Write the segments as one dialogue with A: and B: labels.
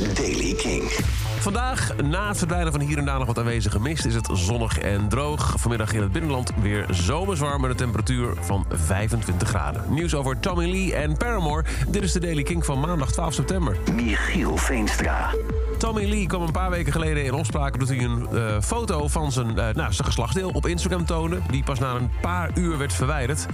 A: is Daily King.
B: Vandaag, na het verdwijnen van hier en daar nog wat aanwezige mist, is het zonnig en droog. Vanmiddag in het binnenland weer zomerswarm met een temperatuur van 25 graden. Nieuws over Tommy Lee en Paramore. Dit is de Daily King van maandag 12 september.
A: Michiel Veenstra.
B: Tommy Lee kwam een paar weken geleden in opspraak... doet hij een eh, foto van zijn, uh, nou, zijn geslachtsdeel op Instagram tonen... die pas na een paar uur werd verwijderd.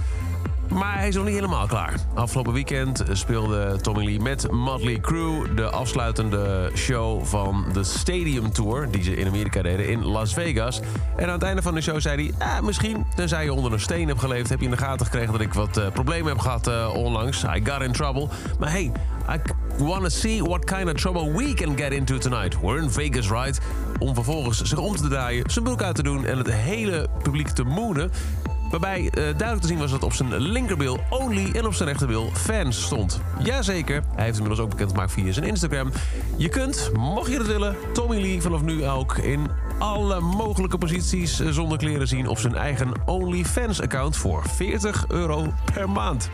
B: Maar hij is nog niet helemaal klaar. Afgelopen weekend speelde Tommy Lee met Motley Crue... de afsluitende show van de Stadium Tour... die ze in Amerika deden in Las Vegas. En aan het einde van de show zei hij... Ah, misschien, tenzij je onder een steen hebt geleefd... heb je in de gaten gekregen dat ik wat uh, problemen heb gehad uh, onlangs. I got in trouble. Maar hey, I want to see what kind of trouble we can get into tonight. We're in Vegas, right? Om vervolgens zich om te draaien, zijn broek uit te doen... en het hele publiek te moeden... Waarbij uh, duidelijk te zien was dat op zijn linkerbil Only en op zijn rechterbil Fans stond. Jazeker, hij heeft inmiddels ook bekendgemaakt via zijn Instagram. Je kunt, mocht je het willen, Tommy Lee vanaf nu ook in alle mogelijke posities zonder kleren zien op zijn eigen OnlyFans-account voor 40 euro per maand.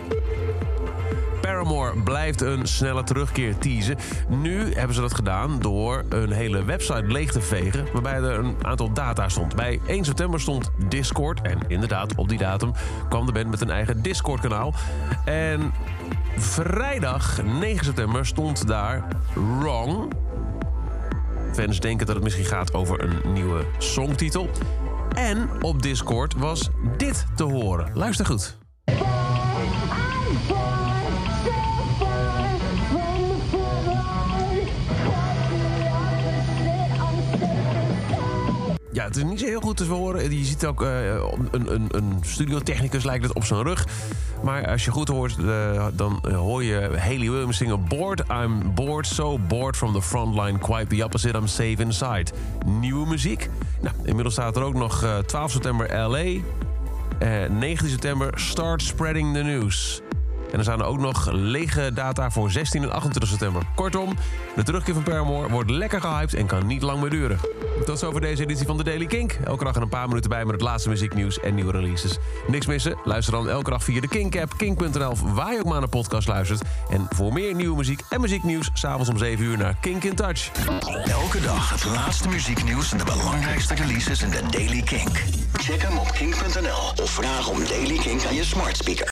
B: Paramore blijft een snelle terugkeer teasen. Nu hebben ze dat gedaan door een hele website leeg te vegen... waarbij er een aantal data stond. Bij 1 september stond Discord. En inderdaad, op die datum kwam de band met een eigen Discord-kanaal. En vrijdag 9 september stond daar Wrong. Fans denken dat het misschien gaat over een nieuwe songtitel. En op Discord was dit te horen. Luister goed. Ja, het is niet zo heel goed te horen. Je ziet ook uh, een, een, een studiotechnicus lijkt het op zijn rug. Maar als je goed hoort, uh, dan hoor je Haley Williams zingen... Bored, I'm bored, so bored from the frontline. Quite the opposite, I'm safe inside. Nieuwe muziek. Nou, inmiddels staat er ook nog uh, 12 september L.A. 19 september Start Spreading the News. En er zijn ook nog lege data voor 16 en 28 september. Kortom, de terugkeer van Paramore wordt lekker gehyped en kan niet lang meer duren. Tot zover deze editie van de Daily Kink. Elke dag een paar minuten bij met het laatste muzieknieuws en nieuwe releases. Niks missen? Luister dan elke dag via de Kink-app, kink.nl... waar je ook maar naar een podcast luistert. En voor meer nieuwe muziek en muzieknieuws... s'avonds om 7 uur naar Kink in Touch.
A: Elke dag het laatste muzieknieuws en de belangrijkste releases in de Daily Kink. Check hem op kink.nl of vraag om Daily Kink aan je smart speaker.